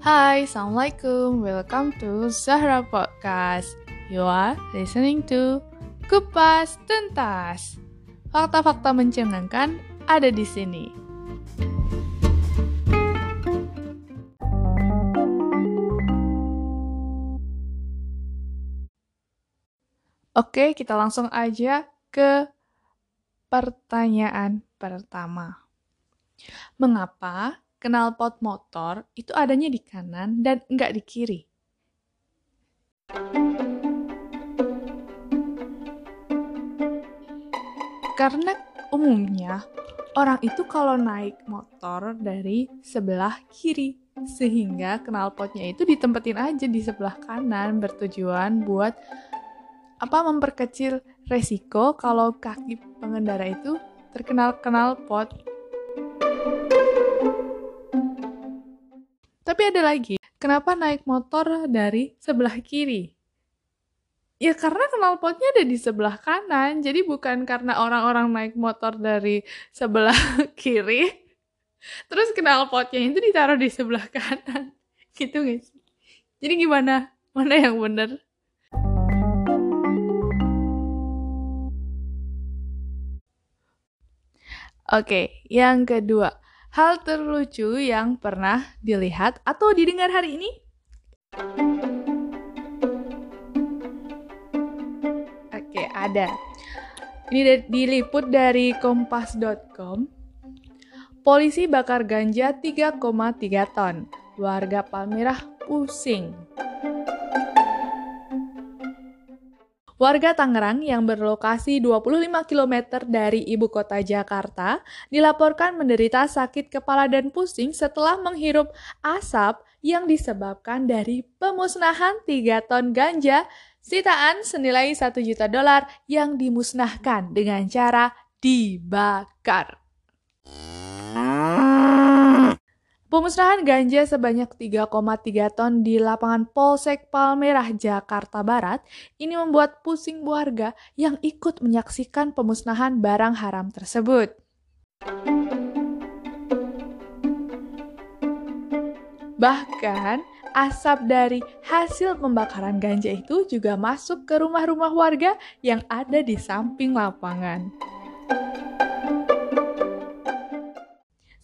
Hai, Assalamualaikum. Welcome to Zahra Podcast. You are listening to Kupas Tuntas. Fakta-fakta mencengangkan ada di sini. Oke, kita langsung aja ke pertanyaan pertama. Mengapa knalpot motor itu adanya di kanan dan enggak di kiri. Karena umumnya orang itu kalau naik motor dari sebelah kiri sehingga knalpotnya itu ditempatin aja di sebelah kanan bertujuan buat apa memperkecil resiko kalau kaki pengendara itu terkenal knalpot Tapi ada lagi, kenapa naik motor dari sebelah kiri? Ya karena knalpotnya ada di sebelah kanan, jadi bukan karena orang-orang naik motor dari sebelah kiri, terus knalpotnya itu ditaruh di sebelah kanan. Gitu guys. Jadi gimana? Mana yang bener? Oke, yang kedua hal terlucu yang pernah dilihat atau didengar hari ini? Oke, ada. Ini diliput dari kompas.com. Polisi bakar ganja 3,3 ton. Warga Palmerah pusing. Warga Tangerang yang berlokasi 25 km dari ibu kota Jakarta dilaporkan menderita sakit kepala dan pusing setelah menghirup asap yang disebabkan dari pemusnahan 3 ton ganja sitaan senilai 1 juta dolar yang dimusnahkan dengan cara dibakar. Pemusnahan ganja sebanyak 3,3 ton di lapangan Polsek Palmerah, Jakarta Barat ini membuat pusing warga yang ikut menyaksikan pemusnahan barang haram tersebut. Bahkan, asap dari hasil pembakaran ganja itu juga masuk ke rumah-rumah warga yang ada di samping lapangan.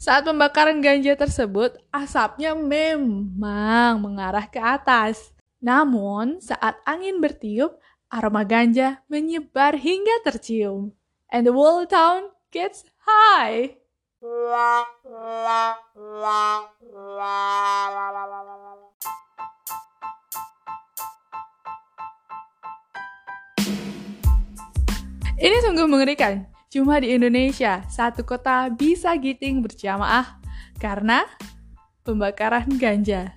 Saat pembakaran ganja tersebut, asapnya memang mengarah ke atas. Namun, saat angin bertiup, aroma ganja menyebar hingga tercium. And the whole town gets high. Ini sungguh mengerikan. Cuma di Indonesia, satu kota bisa giting berjamaah karena pembakaran ganja.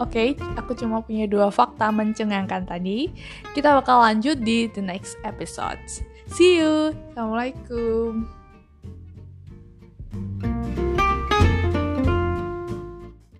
Oke, okay, aku cuma punya dua fakta mencengangkan tadi. Kita bakal lanjut di the next episode. See you. Assalamualaikum.